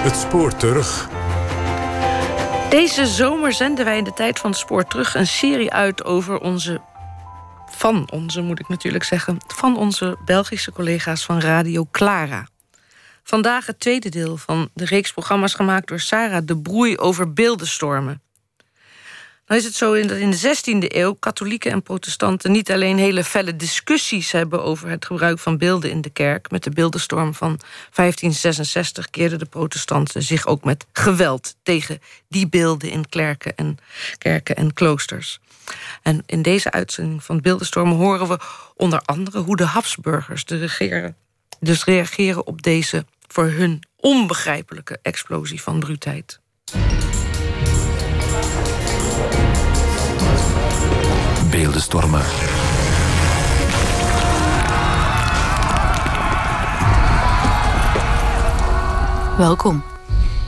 Het spoor terug. Deze zomer zenden wij in de tijd van het spoor terug een serie uit over onze. Van onze, moet ik natuurlijk zeggen. Van onze Belgische collega's van Radio Clara. Vandaag het tweede deel van de reeks programma's gemaakt door Sarah de Broei over beeldenstormen. Nou is het zo dat in de 16e eeuw katholieken en protestanten niet alleen hele felle discussies hebben over het gebruik van beelden in de kerk. Met de beeldenstorm van 1566 keerden de protestanten zich ook met geweld tegen die beelden in kerken en, kerken en kloosters. En in deze uitzending van Beeldenstorm horen we onder andere hoe de Habsburgers de regeren, dus reageren op deze voor hun onbegrijpelijke explosie van bruutheid. Welkom.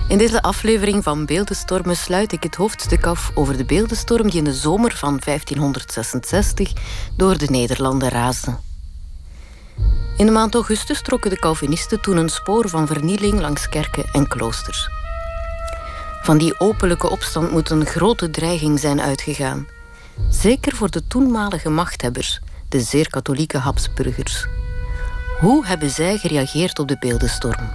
In deze aflevering van Beeldenstormen sluit ik het hoofdstuk af over de beeldenstorm die in de zomer van 1566 door de Nederlanden raasde. In de maand augustus trokken de Calvinisten toen een spoor van vernieling langs kerken en kloosters. Van die openlijke opstand moet een grote dreiging zijn uitgegaan. Zeker voor de toenmalige machthebbers, de zeer katholieke Habsburgers. Hoe hebben zij gereageerd op de beeldenstorm?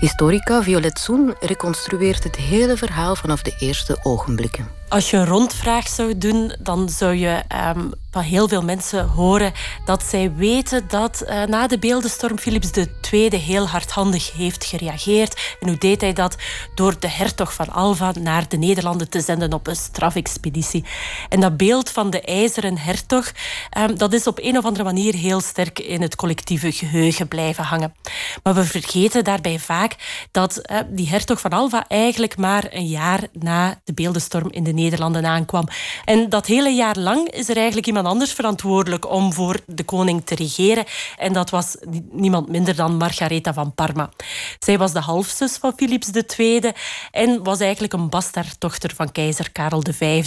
Historica Violet Soen reconstrueert het hele verhaal vanaf de eerste ogenblikken. Als je een rondvraag zou doen, dan zou je um, van heel veel mensen horen dat zij weten dat uh, na de beeldenstorm Philips II heel hardhandig heeft gereageerd. En hoe deed hij dat? Door de hertog van Alva naar de Nederlanden te zenden op een strafexpeditie. En dat beeld van de ijzeren hertog, um, dat is op een of andere manier heel sterk in het collectieve geheugen blijven hangen. Maar we vergeten daarbij vaak dat uh, die hertog van Alva eigenlijk maar een jaar na de beeldenstorm in de Nederlanden aankwam. En dat hele jaar lang is er eigenlijk iemand anders verantwoordelijk om voor de koning te regeren. En dat was niemand minder dan Margaretha van Parma. Zij was de halfzus van Philips II en was eigenlijk een bastaarddochter van keizer Karel V.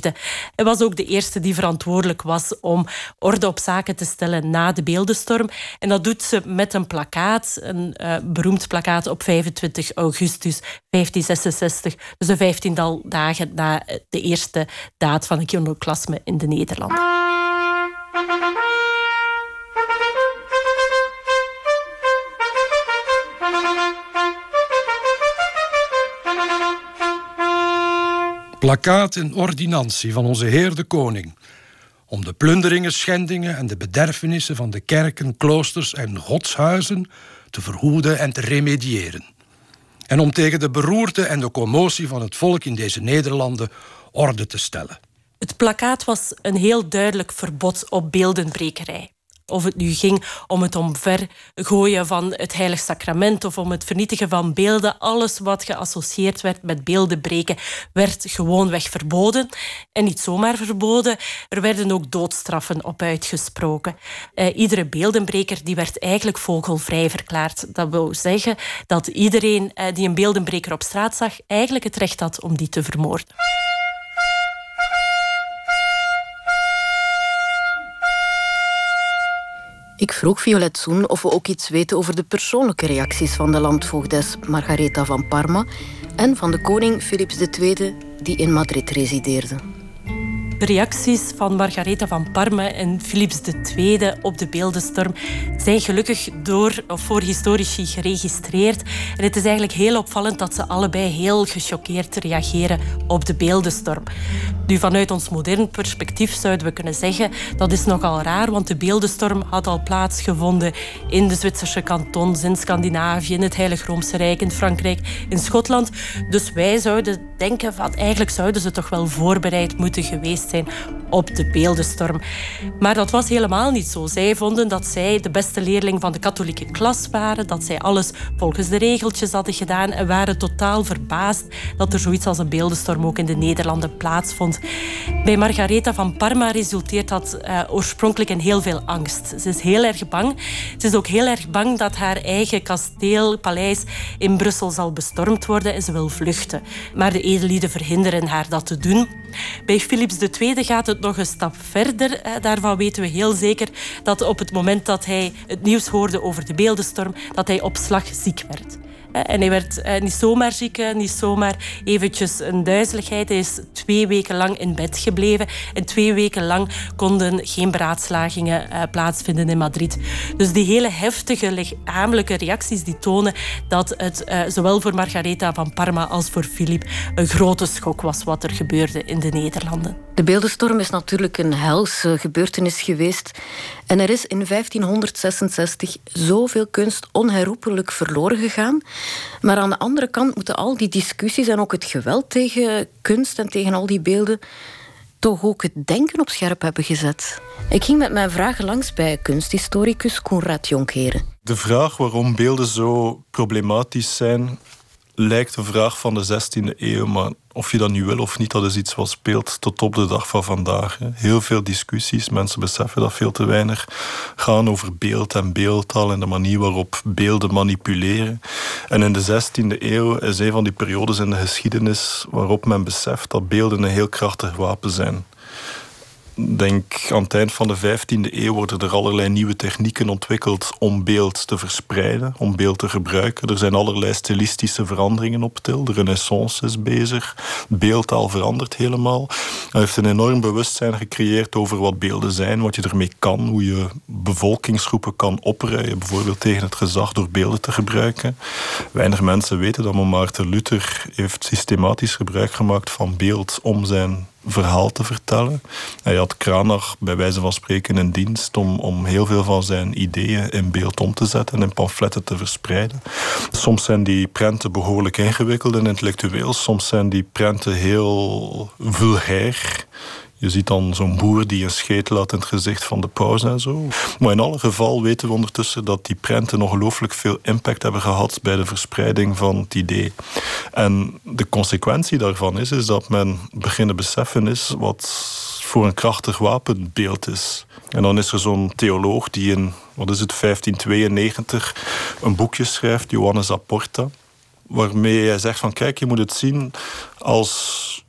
En was ook de eerste die verantwoordelijk was om orde op zaken te stellen na de beeldenstorm. En dat doet ze met een plakkaat, een uh, beroemd plakkaat op 25 augustus 1566. Dus een vijftiental dagen na de eerste daad van iconoclasme in de Nederlanden. Plakkaat en ordinantie van onze Heer de Koning. Om de plunderingen, schendingen en de bederfenissen van de kerken, kloosters en godshuizen te verhoeden en te remediëren. En om tegen de beroerte en de commotie van het volk in deze Nederlanden orde te stellen. Het plakkaat was een heel duidelijk verbod op beeldenbrekerij. Of het nu ging om het omvergooien van het heilig sacrament of om het vernietigen van beelden. Alles wat geassocieerd werd met beelden breken, werd gewoonweg verboden. En niet zomaar verboden, er werden ook doodstraffen op uitgesproken. Uh, iedere beeldenbreker die werd eigenlijk vogelvrij verklaard. Dat wil zeggen dat iedereen uh, die een beeldenbreker op straat zag, eigenlijk het recht had om die te vermoorden. Ik vroeg Violet Soen of we ook iets weten over de persoonlijke reacties van de landvoogdes Margaretha van Parma en van de koning Philips II, die in Madrid resideerde. De reacties van Margaretha van Parma en Philips II op de beeldenstorm zijn gelukkig door voor historici geregistreerd. En het is eigenlijk heel opvallend dat ze allebei heel gechoqueerd reageren op de beeldenstorm. Nu, vanuit ons modern perspectief zouden we kunnen zeggen dat is nogal raar, want de beeldenstorm had al plaatsgevonden in de Zwitserse kantons, in Scandinavië, in het Heilig Roomse Rijk, in Frankrijk, in Schotland. Dus wij zouden denken eigenlijk zouden ze toch wel voorbereid moeten geweest zijn op de beeldenstorm. Maar dat was helemaal niet zo. Zij vonden dat zij de beste leerling van de katholieke klas waren, dat zij alles volgens de regeltjes hadden gedaan en waren totaal verbaasd dat er zoiets als een beeldenstorm ook in de Nederlanden plaatsvond. Bij Margaretha van Parma resulteert dat uh, oorspronkelijk in heel veel angst. Ze is heel erg bang. Ze is ook heel erg bang dat haar eigen kasteel, paleis in Brussel zal bestormd worden en ze wil vluchten. Maar de verhinderen haar dat te doen. Bij Philips II gaat het nog een stap verder. Daarvan weten we heel zeker dat op het moment dat hij het nieuws hoorde over de beeldenstorm, dat hij op slag ziek werd. En hij werd eh, niet zomaar ziek, niet zomaar eventjes een duizeligheid. Hij is twee weken lang in bed gebleven. En twee weken lang konden geen beraadslagingen plaatsvinden in Madrid. Dus die hele heftige lichamelijke reacties die tonen dat het zowel voor Margaretha van Parma als voor Filip een grote schok was wat er gebeurde in de Nederlanden. De beeldenstorm is natuurlijk een helse gebeurtenis geweest. En er is in 1566 zoveel kunst onherroepelijk verloren gegaan. Maar aan de andere kant moeten al die discussies en ook het geweld tegen kunst en tegen al die beelden toch ook het denken op scherp hebben gezet. Ik ging met mijn vragen langs bij kunsthistoricus Konrad Jonkeren. De vraag waarom beelden zo problematisch zijn, lijkt een vraag van de 16e eeuw, maar of je dat nu wil of niet, dat is iets wat speelt tot op de dag van vandaag. Heel veel discussies, mensen beseffen dat veel te weinig, gaan over beeld en beeldtaal en de manier waarop beelden manipuleren. En in de 16e eeuw is een van die periodes in de geschiedenis waarop men beseft dat beelden een heel krachtig wapen zijn denk aan het eind van de 15e eeuw worden er allerlei nieuwe technieken ontwikkeld om beeld te verspreiden, om beeld te gebruiken. Er zijn allerlei stilistische veranderingen op til. De renaissance is bezig. Beeldtaal verandert helemaal. Hij heeft een enorm bewustzijn gecreëerd over wat beelden zijn, wat je ermee kan, hoe je bevolkingsgroepen kan opruien, bijvoorbeeld tegen het gezag door beelden te gebruiken. Weinig mensen weten dat Maarten Luther heeft systematisch gebruik gemaakt van beeld om zijn verhaal te vertellen. Hij had Kranach bij wijze van spreken in dienst om, om heel veel van zijn ideeën in beeld om te zetten en in pamfletten te verspreiden. Soms zijn die prenten behoorlijk ingewikkeld en intellectueel, soms zijn die prenten heel vulgair. Je ziet dan zo'n boer die een scheet laat in het gezicht van de paus en zo. Maar in alle geval weten we ondertussen dat die prenten ongelooflijk veel impact hebben gehad bij de verspreiding van het idee. En de consequentie daarvan is, is dat men beginnen beseffen is wat voor een krachtig wapenbeeld is. En dan is er zo'n theoloog die in, wat is het, 1592 een boekje schrijft, Johannes Apporta, waarmee hij zegt van kijk, je moet het zien als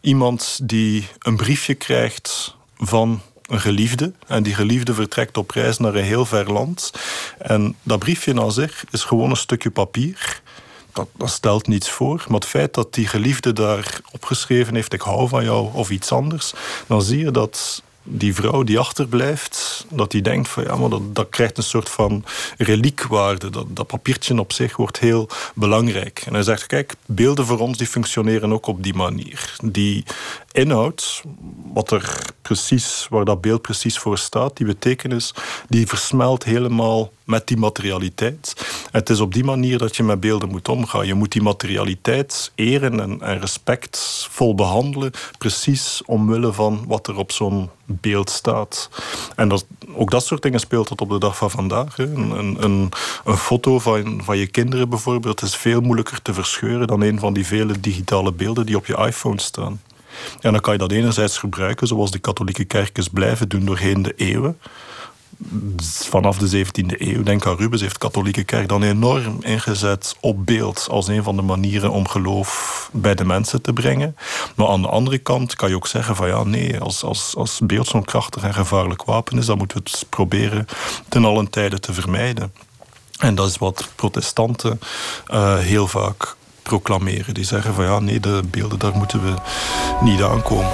iemand die een briefje krijgt van een geliefde. En die geliefde vertrekt op reis naar een heel ver land. En dat briefje aan zich is gewoon een stukje papier. Dat, dat, stelt niets voor. Maar het feit dat die geliefde daar opgeschreven heeft: Ik hou van jou of iets anders. dan zie je dat die vrouw die achterblijft, dat die denkt van ja, maar dat, dat krijgt een soort van reliekwaarde. Dat, dat papiertje op zich wordt heel belangrijk. En hij zegt, kijk, beelden voor ons die functioneren ook op die manier. Die inhoud, wat er precies, waar dat beeld precies voor staat, die betekenis, die versmelt helemaal met die materialiteit. het is op die manier dat je met beelden moet omgaan. Je moet die materialiteit eren en, en respectvol behandelen, precies omwille van wat er op zo'n beeld staat. En dat, ook dat soort dingen speelt tot op de dag van vandaag. Een, een, een, foto van, van je kinderen bijvoorbeeld is veel moeilijker te verscheuren dan een van die vele digitale beelden die op je iPhone staan. En dan kan je dat enerzijds gebruiken, zoals de katholieke kerkers blijven doen doorheen de eeuwen. Vanaf de 17e eeuw, denk aan Rubens, heeft de katholieke kerk dan enorm ingezet op beeld als een van de manieren om geloof bij de mensen te brengen. Maar aan de andere kant kan je ook zeggen van ja, nee, als, als, als beeld zo'n krachtig en gevaarlijk wapen is, dan moeten we het proberen ten allen tijde te vermijden. En dat is wat protestanten uh, heel vaak proclameren. Die zeggen van ja, nee, de beelden, daar moeten we niet aankomen.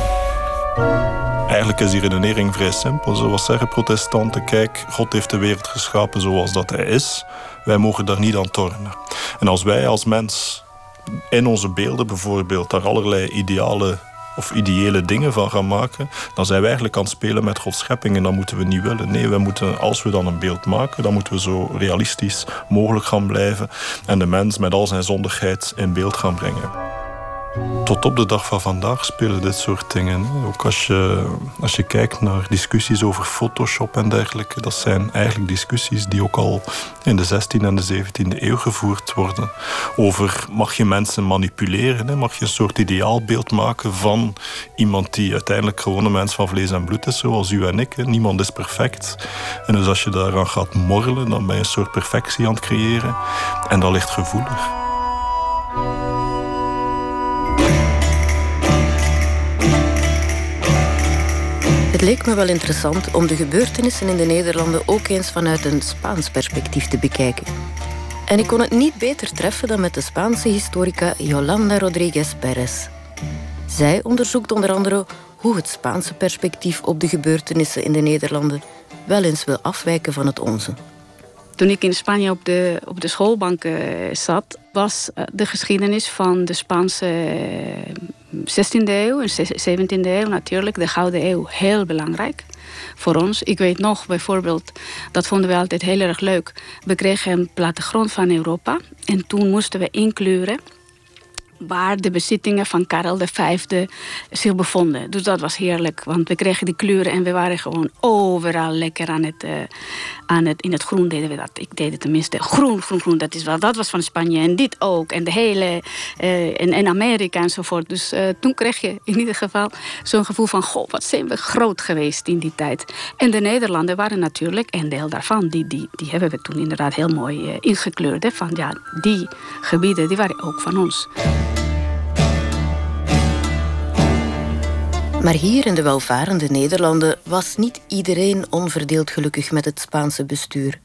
Eigenlijk is die redenering vrij simpel. Zoals zeggen protestanten, kijk, God heeft de wereld geschapen zoals dat hij is. Wij mogen daar niet aan tornen. En als wij als mens in onze beelden bijvoorbeeld daar allerlei ideale of ideële dingen van gaan maken, dan zijn we eigenlijk aan het spelen met Gods schepping en dat moeten we niet willen. Nee, we moeten, als we dan een beeld maken, dan moeten we zo realistisch mogelijk gaan blijven en de mens met al zijn zondigheid in beeld gaan brengen. Tot op de dag van vandaag spelen dit soort dingen. Ook als je, als je kijkt naar discussies over Photoshop en dergelijke, dat zijn eigenlijk discussies die ook al in de 16e en de 17e eeuw gevoerd worden. Over mag je mensen manipuleren, mag je een soort ideaalbeeld maken van iemand die uiteindelijk gewoon een mens van vlees en bloed is, zoals u en ik. Niemand is perfect. En dus als je daaraan gaat morrelen, dan ben je een soort perfectie aan het creëren. En dat ligt gevoelig. Het leek me wel interessant om de gebeurtenissen in de Nederlanden ook eens vanuit een Spaans perspectief te bekijken. En ik kon het niet beter treffen dan met de Spaanse historica Yolanda Rodríguez Pérez. Zij onderzoekt onder andere hoe het Spaanse perspectief op de gebeurtenissen in de Nederlanden wel eens wil afwijken van het onze. Toen ik in Spanje op de, op de schoolbank zat, was eh, de geschiedenis van de Spaanse 16e eh, eeuw en 17e eeuw natuurlijk, de Gouden Eeuw, heel belangrijk voor ons. Ik weet nog bijvoorbeeld, dat vonden we altijd heel erg leuk. We kregen een plattegrond van Europa en toen moesten we inkleuren waar de bezittingen van Karel V zich bevonden. Dus dat was heerlijk, want we kregen die kleuren en we waren gewoon overal lekker aan het, uh, aan het in het groen deden we dat. Ik deed het tenminste groen, groen, groen. Dat, is wel, dat was van Spanje en dit ook en de hele uh, en, en Amerika enzovoort. Dus uh, toen kreeg je in ieder geval zo'n gevoel van goh, wat zijn we groot geweest in die tijd. En de Nederlanden waren natuurlijk een deel daarvan. Die, die, die hebben we toen inderdaad heel mooi ingekleurd. Hè, van ja, die gebieden die waren ook van ons. Maar hier in de welvarende Nederlanden was niet iedereen onverdeeld gelukkig met het Spaanse bestuur.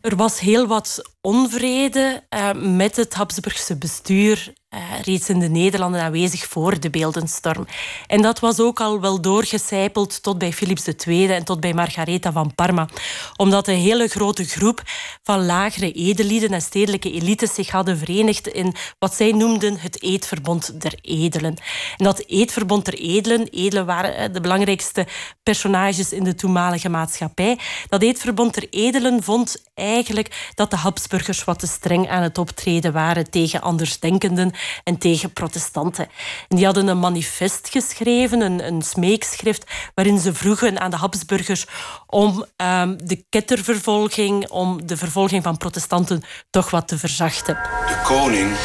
Er was heel wat onvrede uh, met het Habsburgse bestuur uh, reeds in de Nederlanden aanwezig voor de beeldenstorm. En dat was ook al wel doorgecijpeld tot bij Philips II en tot bij Margaretha van Parma. Omdat een hele grote groep van lagere edelieden en stedelijke elites zich hadden verenigd in wat zij noemden het eedverbond der edelen. En dat eedverbond der edelen, edelen waren de belangrijkste personages in de toenmalige maatschappij, dat eedverbond der edelen vond eigenlijk dat de Habsburgers wat te streng aan het optreden waren tegen andersdenkenden en tegen protestanten. En die hadden een manifest geschreven, een, een smeekschrift, waarin ze vroegen aan de Habsburgers om um, de kettervervolging, om de vervolging van protestanten toch wat te verzachten. De koning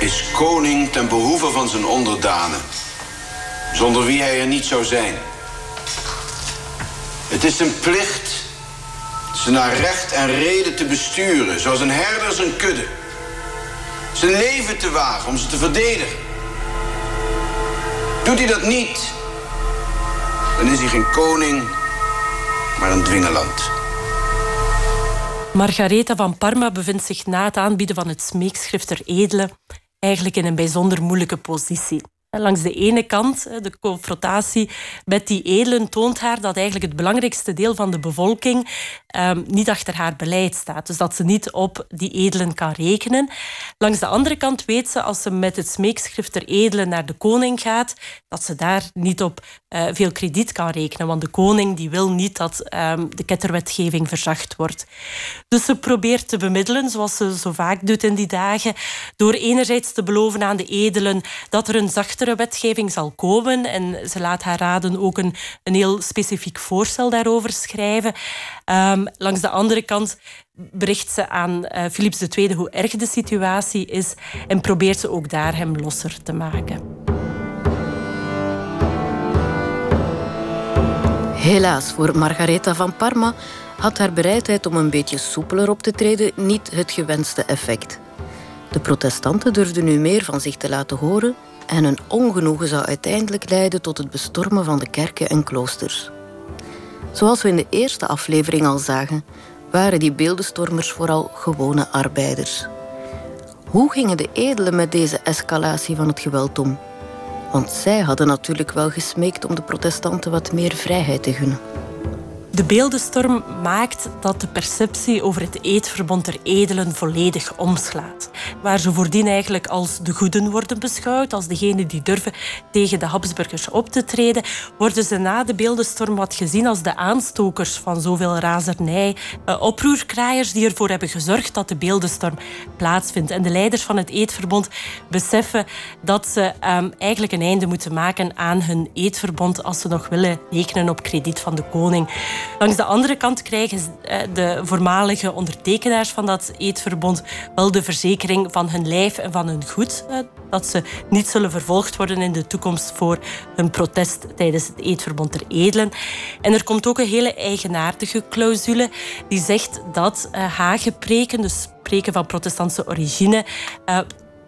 is koning ten behoeve van zijn onderdanen, zonder wie hij er niet zou zijn. Het is zijn plicht ze naar recht en reden te besturen, zoals een herder zijn kudde zijn leven te wagen om ze te verdedigen. Doet hij dat niet, dan is hij geen koning, maar een dwingeland. Margaretha van Parma bevindt zich na het aanbieden van het smeekschrift ter edele eigenlijk in een bijzonder moeilijke positie. Langs de ene kant, de confrontatie met die edelen toont haar dat eigenlijk het belangrijkste deel van de bevolking um, niet achter haar beleid staat. Dus dat ze niet op die edelen kan rekenen. Langs de andere kant weet ze, als ze met het smeekschrift der edelen naar de koning gaat, dat ze daar niet op uh, veel krediet kan rekenen. Want de koning die wil niet dat um, de ketterwetgeving verzacht wordt. Dus ze probeert te bemiddelen, zoals ze zo vaak doet in die dagen, door enerzijds te beloven aan de edelen dat er een wetgeving zal komen. En ze laat haar raden ook een, een heel specifiek voorstel daarover schrijven. Um, langs de andere kant bericht ze aan uh, Philips II hoe erg de situatie is en probeert ze ook daar hem losser te maken. Helaas voor Margaretha van Parma had haar bereidheid om een beetje soepeler op te treden niet het gewenste effect. De protestanten durfden nu meer van zich te laten horen en hun ongenoegen zou uiteindelijk leiden tot het bestormen van de kerken en kloosters. Zoals we in de eerste aflevering al zagen, waren die beeldenstormers vooral gewone arbeiders. Hoe gingen de edelen met deze escalatie van het geweld om? Want zij hadden natuurlijk wel gesmeekt om de protestanten wat meer vrijheid te gunnen. De beeldenstorm maakt dat de perceptie over het eedverbond der edelen volledig omslaat. Waar ze voordien eigenlijk als de goeden worden beschouwd, als degenen die durven tegen de Habsburgers op te treden, worden ze na de beeldenstorm wat gezien als de aanstokers van zoveel razernij. Uh, oproerkraaiers die ervoor hebben gezorgd dat de beeldenstorm plaatsvindt. En de leiders van het eedverbond beseffen dat ze um, eigenlijk een einde moeten maken aan hun eedverbond als ze nog willen rekenen op krediet van de koning. Langs de andere kant krijgen eh, de voormalige ondertekenaars van dat eedverbond wel de verzekering van hun lijf en van hun goed. Eh, dat ze niet zullen vervolgd worden in de toekomst voor hun protest tijdens het eedverbond der edelen. En er komt ook een hele eigenaardige clausule die zegt dat uh, hagepreken, dus preken van protestantse origine,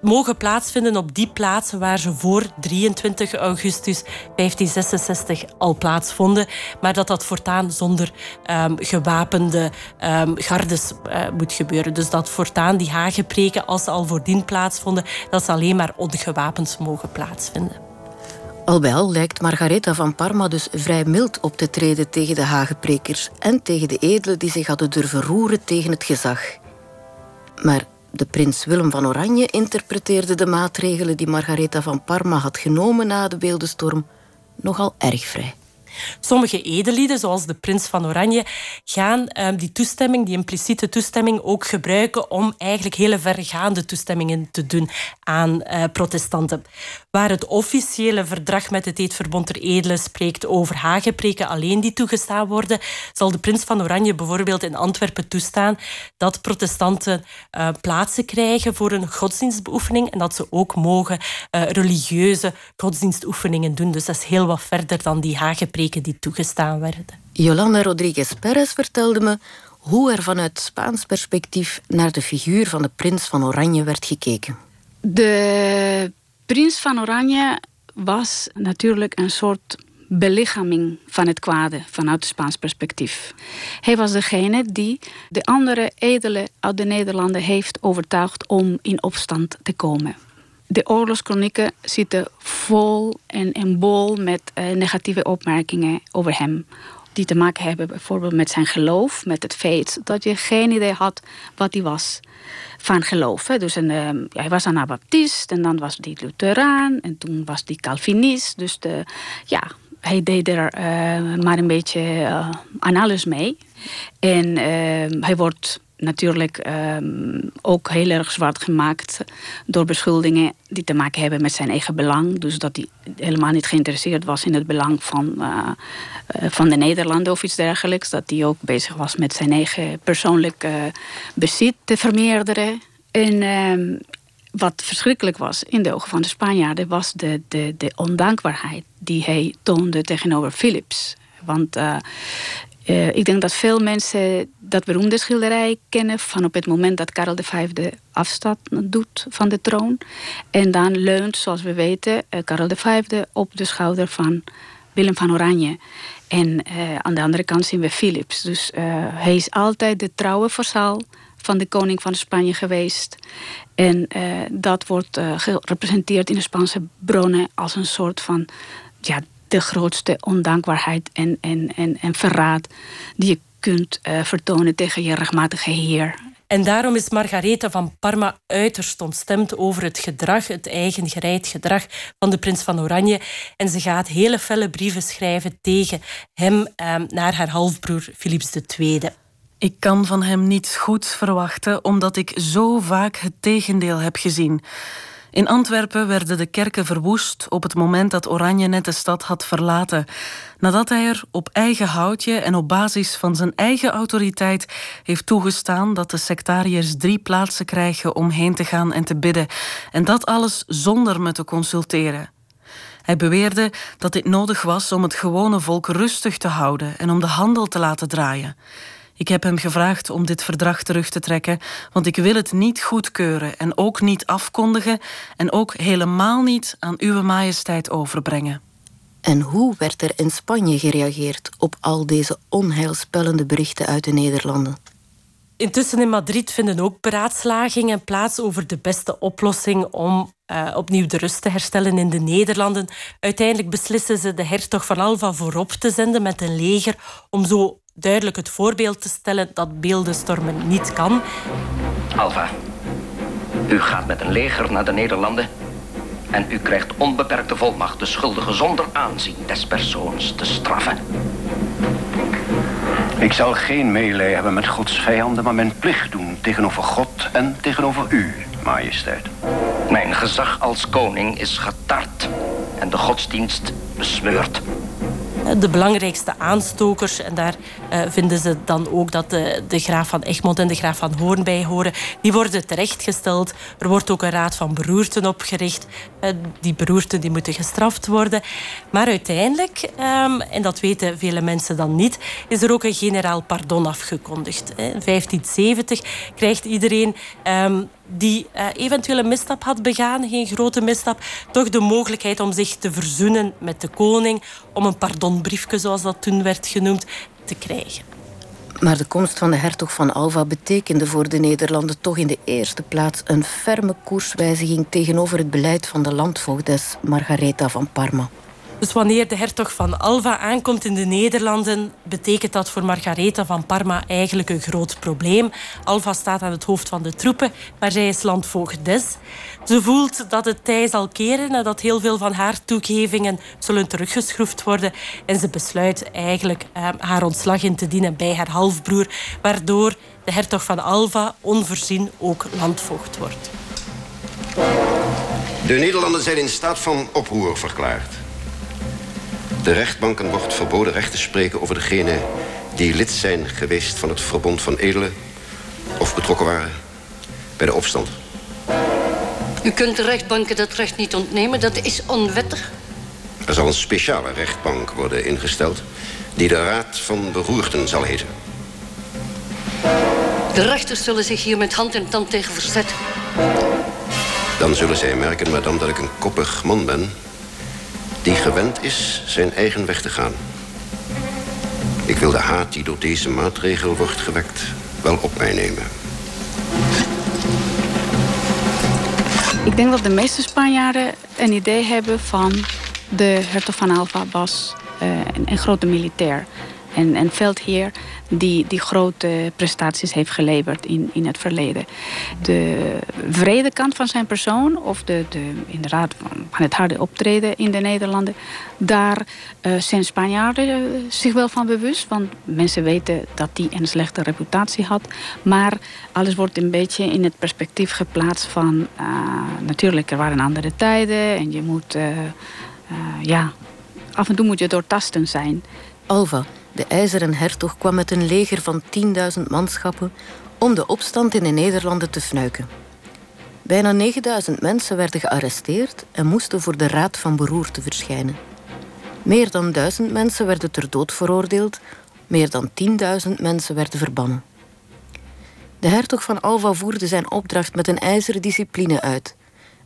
mogen plaatsvinden op die plaatsen waar ze voor 23 augustus 1566 al plaatsvonden, maar dat dat voortaan zonder um, gewapende um, gardes uh, moet gebeuren. Dus dat voortaan die hagepreken, als ze al voordien plaatsvonden, dat ze alleen maar ongewapend mogen plaatsvinden. Al al lijkt Margaretha van Parma dus vrij mild op te treden tegen de hageprekers en tegen de edelen die zich hadden durven roeren tegen het gezag. Maar de prins Willem van Oranje interpreteerde de maatregelen die Margaretha van Parma had genomen na de beeldenstorm nogal erg vrij. Sommige edellieden, zoals de prins van Oranje, gaan um, die toestemming, die impliciete toestemming, ook gebruiken om eigenlijk hele vergaande toestemmingen te doen aan uh, protestanten. Waar het officiële verdrag met het Eedverbond der Edelen spreekt over hagepreken alleen die toegestaan worden, zal de prins van Oranje bijvoorbeeld in Antwerpen toestaan dat protestanten uh, plaatsen krijgen voor een godsdienstbeoefening en dat ze ook mogen uh, religieuze godsdienstoefeningen doen. Dus dat is heel wat verder dan die hagepreken die toegestaan werden. Jolanda Rodriguez Perez vertelde me hoe er vanuit Spaans perspectief naar de figuur van de prins van Oranje werd gekeken. De prins van Oranje was natuurlijk een soort belichaming van het kwade vanuit het Spaans perspectief. Hij was degene die de andere edelen uit de Nederlanden heeft overtuigd om in opstand te komen de oorlogskronieken zitten vol en, en bol met uh, negatieve opmerkingen over hem. Die te maken hebben bijvoorbeeld met zijn geloof, met het feit dat je geen idee had wat hij was van geloof. Dus een, uh, ja, hij was Anabaptist en dan was hij Lutheraan en toen was hij Calvinist. Dus de, ja, hij deed er uh, maar een beetje aan alles mee. En hij wordt natuurlijk um, ook heel erg zwart gemaakt door beschuldigingen die te maken hebben met zijn eigen belang. Dus dat hij helemaal niet geïnteresseerd was in het belang van, uh, van de Nederlanden of iets dergelijks. Dat hij ook bezig was met zijn eigen persoonlijke bezit te vermeerderen. En uh, wat verschrikkelijk was in de ogen van de Spanjaarden was de, de, de ondankbaarheid die hij toonde tegenover Philips. Want uh, uh, ik denk dat veel mensen dat beroemde schilderij kennen van op het moment dat Karel V afstand doet van de troon. En dan leunt, zoals we weten, uh, Karel V op de schouder van Willem van Oranje. En uh, aan de andere kant zien we Philips. Dus hij is altijd de trouwe vassal van de koning van Spanje geweest. En dat wordt gerepresenteerd in de Spaanse bronnen als een soort van ja, de grootste ondankbaarheid en, en, en, en verraad die je kunt uh, vertonen tegen je rechtmatige heer. En daarom is Margaretha van Parma uiterst ontstemd over het gedrag, het eigen gereid gedrag van de prins van Oranje. En ze gaat hele felle brieven schrijven tegen hem eh, naar haar halfbroer Philips II. Ik kan van hem niets goeds verwachten, omdat ik zo vaak het tegendeel heb gezien. In Antwerpen werden de kerken verwoest op het moment dat Oranje net de stad had verlaten. Nadat hij er op eigen houtje en op basis van zijn eigen autoriteit heeft toegestaan dat de sectariërs drie plaatsen krijgen om heen te gaan en te bidden. En dat alles zonder me te consulteren. Hij beweerde dat dit nodig was om het gewone volk rustig te houden en om de handel te laten draaien. Ik heb hem gevraagd om dit verdrag terug te trekken, want ik wil het niet goedkeuren en ook niet afkondigen en ook helemaal niet aan Uwe Majesteit overbrengen. En hoe werd er in Spanje gereageerd op al deze onheilspellende berichten uit de Nederlanden? Intussen in Madrid vinden ook beraadslagingen plaats over de beste oplossing om uh, opnieuw de rust te herstellen in de Nederlanden. Uiteindelijk beslissen ze de hertog van Alva voorop te zenden met een leger om zo duidelijk het voorbeeld te stellen dat beeldenstormen niet kan. Alva, u gaat met een leger naar de Nederlanden en u krijgt onbeperkte volmacht de schuldigen zonder aanzien des persoons te straffen. Ik zal geen meelij hebben met Gods vijanden, maar mijn plicht doen tegenover God en tegenover u, majesteit. Mijn gezag als koning is getart en de godsdienst besmeurd. De belangrijkste aanstokers. En daar uh, vinden ze dan ook dat de, de graaf van Egmond en de graaf van Hoorn bij horen. Die worden terechtgesteld. Er wordt ook een raad van beroerten opgericht. Uh, die beroerten die moeten gestraft worden. Maar uiteindelijk, um, en dat weten vele mensen dan niet, is er ook een generaal pardon afgekondigd. In 1570 krijgt iedereen um, die uh, eventueel een misstap had begaan, geen grote misstap, toch de mogelijkheid om zich te verzoenen met de koning, om een pardonbriefje, zoals dat toen werd genoemd, te krijgen. Maar de komst van de hertog van Alva betekende voor de Nederlanden toch in de eerste plaats een ferme koerswijziging tegenover het beleid van de landvoogdes Margaretha van Parma. Dus wanneer de hertog van Alva aankomt in de Nederlanden, betekent dat voor Margaretha van Parma eigenlijk een groot probleem. Alva staat aan het hoofd van de troepen, maar zij is landvoogdes. Ze voelt dat het tij zal keren en dat heel veel van haar toegevingen zullen teruggeschroefd worden. En ze besluit eigenlijk eh, haar ontslag in te dienen bij haar halfbroer, waardoor de hertog van Alva onvoorzien ook landvoogd wordt. De Nederlanden zijn in staat van oproer verklaard. De rechtbanken wordt verboden recht te spreken over degenen die lid zijn geweest van het Verbond van Edelen of betrokken waren bij de opstand. U kunt de rechtbanken dat recht niet ontnemen, dat is onwettig. Er zal een speciale rechtbank worden ingesteld die de Raad van Beroerten zal heten. De rechters zullen zich hier met hand en tand tegen verzetten. Dan zullen zij merken, madame, dat ik een koppig man ben die gewend is zijn eigen weg te gaan. Ik wil de haat die door deze maatregel wordt gewekt wel op mij nemen. Ik denk dat de meeste Spanjaarden een idee hebben van de hertog van Alva was uh, een, een grote militair en, en veldheer die, die grote prestaties heeft geleverd in, in het verleden. De vrede kant van zijn persoon, of de, de, inderdaad van het harde optreden in de Nederlanden, daar uh, zijn Spanjaarden uh, zich wel van bewust. Want mensen weten dat hij een slechte reputatie had. Maar alles wordt een beetje in het perspectief geplaatst van... Uh, natuurlijk, er waren andere tijden en je moet... ja, af en toe moet je doortastend zijn. Alva, de ijzeren hertog kwam met een leger van 10.000 manschappen om de opstand in de Nederlanden te fnuiken. Bijna 9000 mensen werden gearresteerd en moesten voor de Raad van Beroerte verschijnen. Meer dan 1000 mensen werden ter dood veroordeeld, meer dan 10.000 mensen werden verbannen. De hertog van Alva voerde zijn opdracht met een ijzeren discipline uit,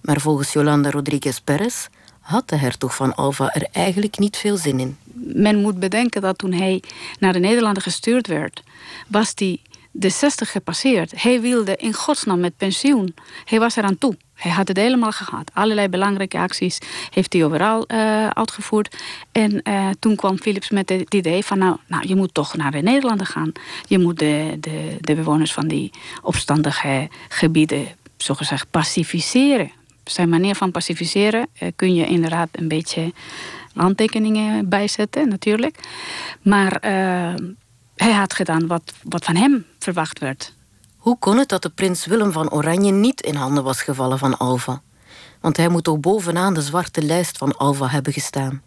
maar volgens Yolanda Rodriguez Perez had de hertog van Alva er eigenlijk niet veel zin in. Men moet bedenken dat toen hij naar de Nederlanden gestuurd werd, was hij de 60 gepasseerd. Hij wilde in godsnaam met pensioen. Hij was eraan toe. Hij had het helemaal gehad. Allerlei belangrijke acties heeft hij overal uh, uitgevoerd. En uh, toen kwam Philips met het idee van... Nou, nou, je moet toch naar de Nederlanden gaan. Je moet de, de, de bewoners van die opstandige gebieden... zogezegd pacificeren zijn manier van pacificeren uh, kun je inderdaad een beetje handtekeningen bijzetten, natuurlijk. Maar uh, hij had gedaan wat, wat van hem verwacht werd. Hoe kon het dat de prins Willem van Oranje niet in handen was gevallen van Alva? Want hij moet toch bovenaan de zwarte lijst van Alva hebben gestaan.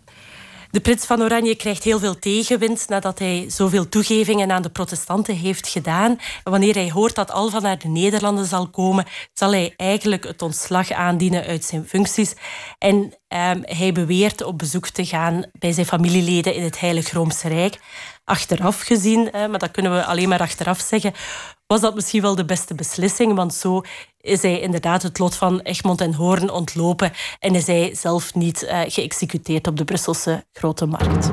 De prins van Oranje krijgt heel veel tegenwind nadat hij zoveel toegevingen aan de protestanten heeft gedaan. Wanneer hij hoort dat Alva naar de Nederlanden zal komen, zal hij eigenlijk het ontslag aandienen uit zijn functies. En ehm, hij beweert op bezoek te gaan bij zijn familieleden in het Heilig Roomse Rijk. Achteraf gezien, maar dat kunnen we alleen maar achteraf zeggen, was dat misschien wel de beste beslissing. Want zo is hij inderdaad het lot van Egmond en Hoorn ontlopen en is hij zelf niet uh, geëxecuteerd op de Brusselse Grote Markt.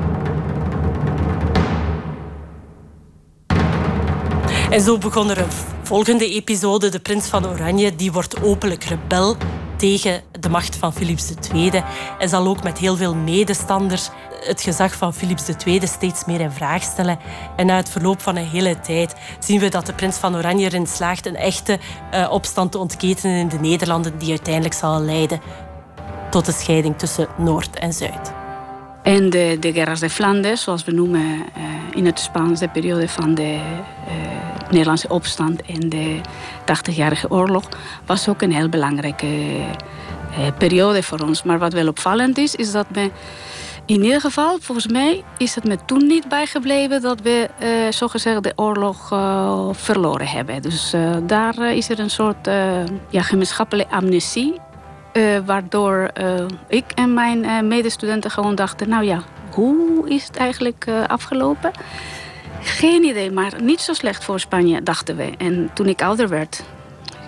En zo begon er een volgende episode. De prins van Oranje die wordt openlijk rebel tegen de macht van Philips II en zal ook met heel veel medestanders het gezag van Philips II steeds meer in vraag stellen. En na het verloop van een hele tijd zien we dat de prins van Oranje erin slaagt een echte uh, opstand te ontketenen in de Nederlanden die uiteindelijk zal leiden tot de scheiding tussen Noord en Zuid. En de, de Guerras de Flanders, zoals we noemen uh, in het Spaans de periode van de uh, Nederlandse opstand en de 80-jarige oorlog, was ook een heel belangrijke periode voor ons. Maar wat wel opvallend is, is dat we In ieder geval, volgens mij is het me toen niet bijgebleven dat we uh, zogezegd de oorlog uh, verloren hebben. Dus uh, daar is er een soort ja, gemeenschappelijke amnesie. waardoor ik en mijn medestudenten gewoon dachten: nou ja, hoe is het eigenlijk afgelopen? Geen idee, maar niet zo slecht voor Spanje, dachten we. En toen ik ouder werd,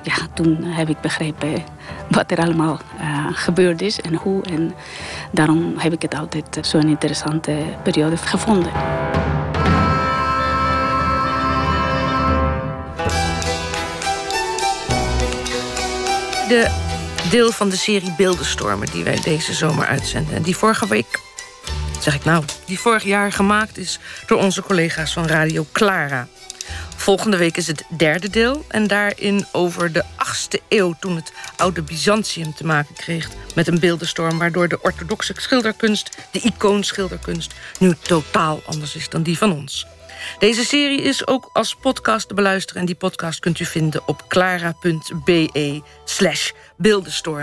ja, toen heb ik begrepen wat er allemaal uh, gebeurd is en hoe. En daarom heb ik het altijd zo'n interessante periode gevonden. De deel van de serie Beeldenstormen die wij deze zomer uitzenden. En die vorige week, zeg ik nou, die vorig jaar gemaakt is door onze collega's van Radio Clara. Volgende week is het derde deel en daarin over de 8e eeuw... toen het oude Byzantium te maken kreeg met een beeldenstorm... waardoor de orthodoxe schilderkunst, de icoonschilderkunst... nu totaal anders is dan die van ons. Deze serie is ook als podcast te beluisteren... en die podcast kunt u vinden op clara.be slash beeldenstorm.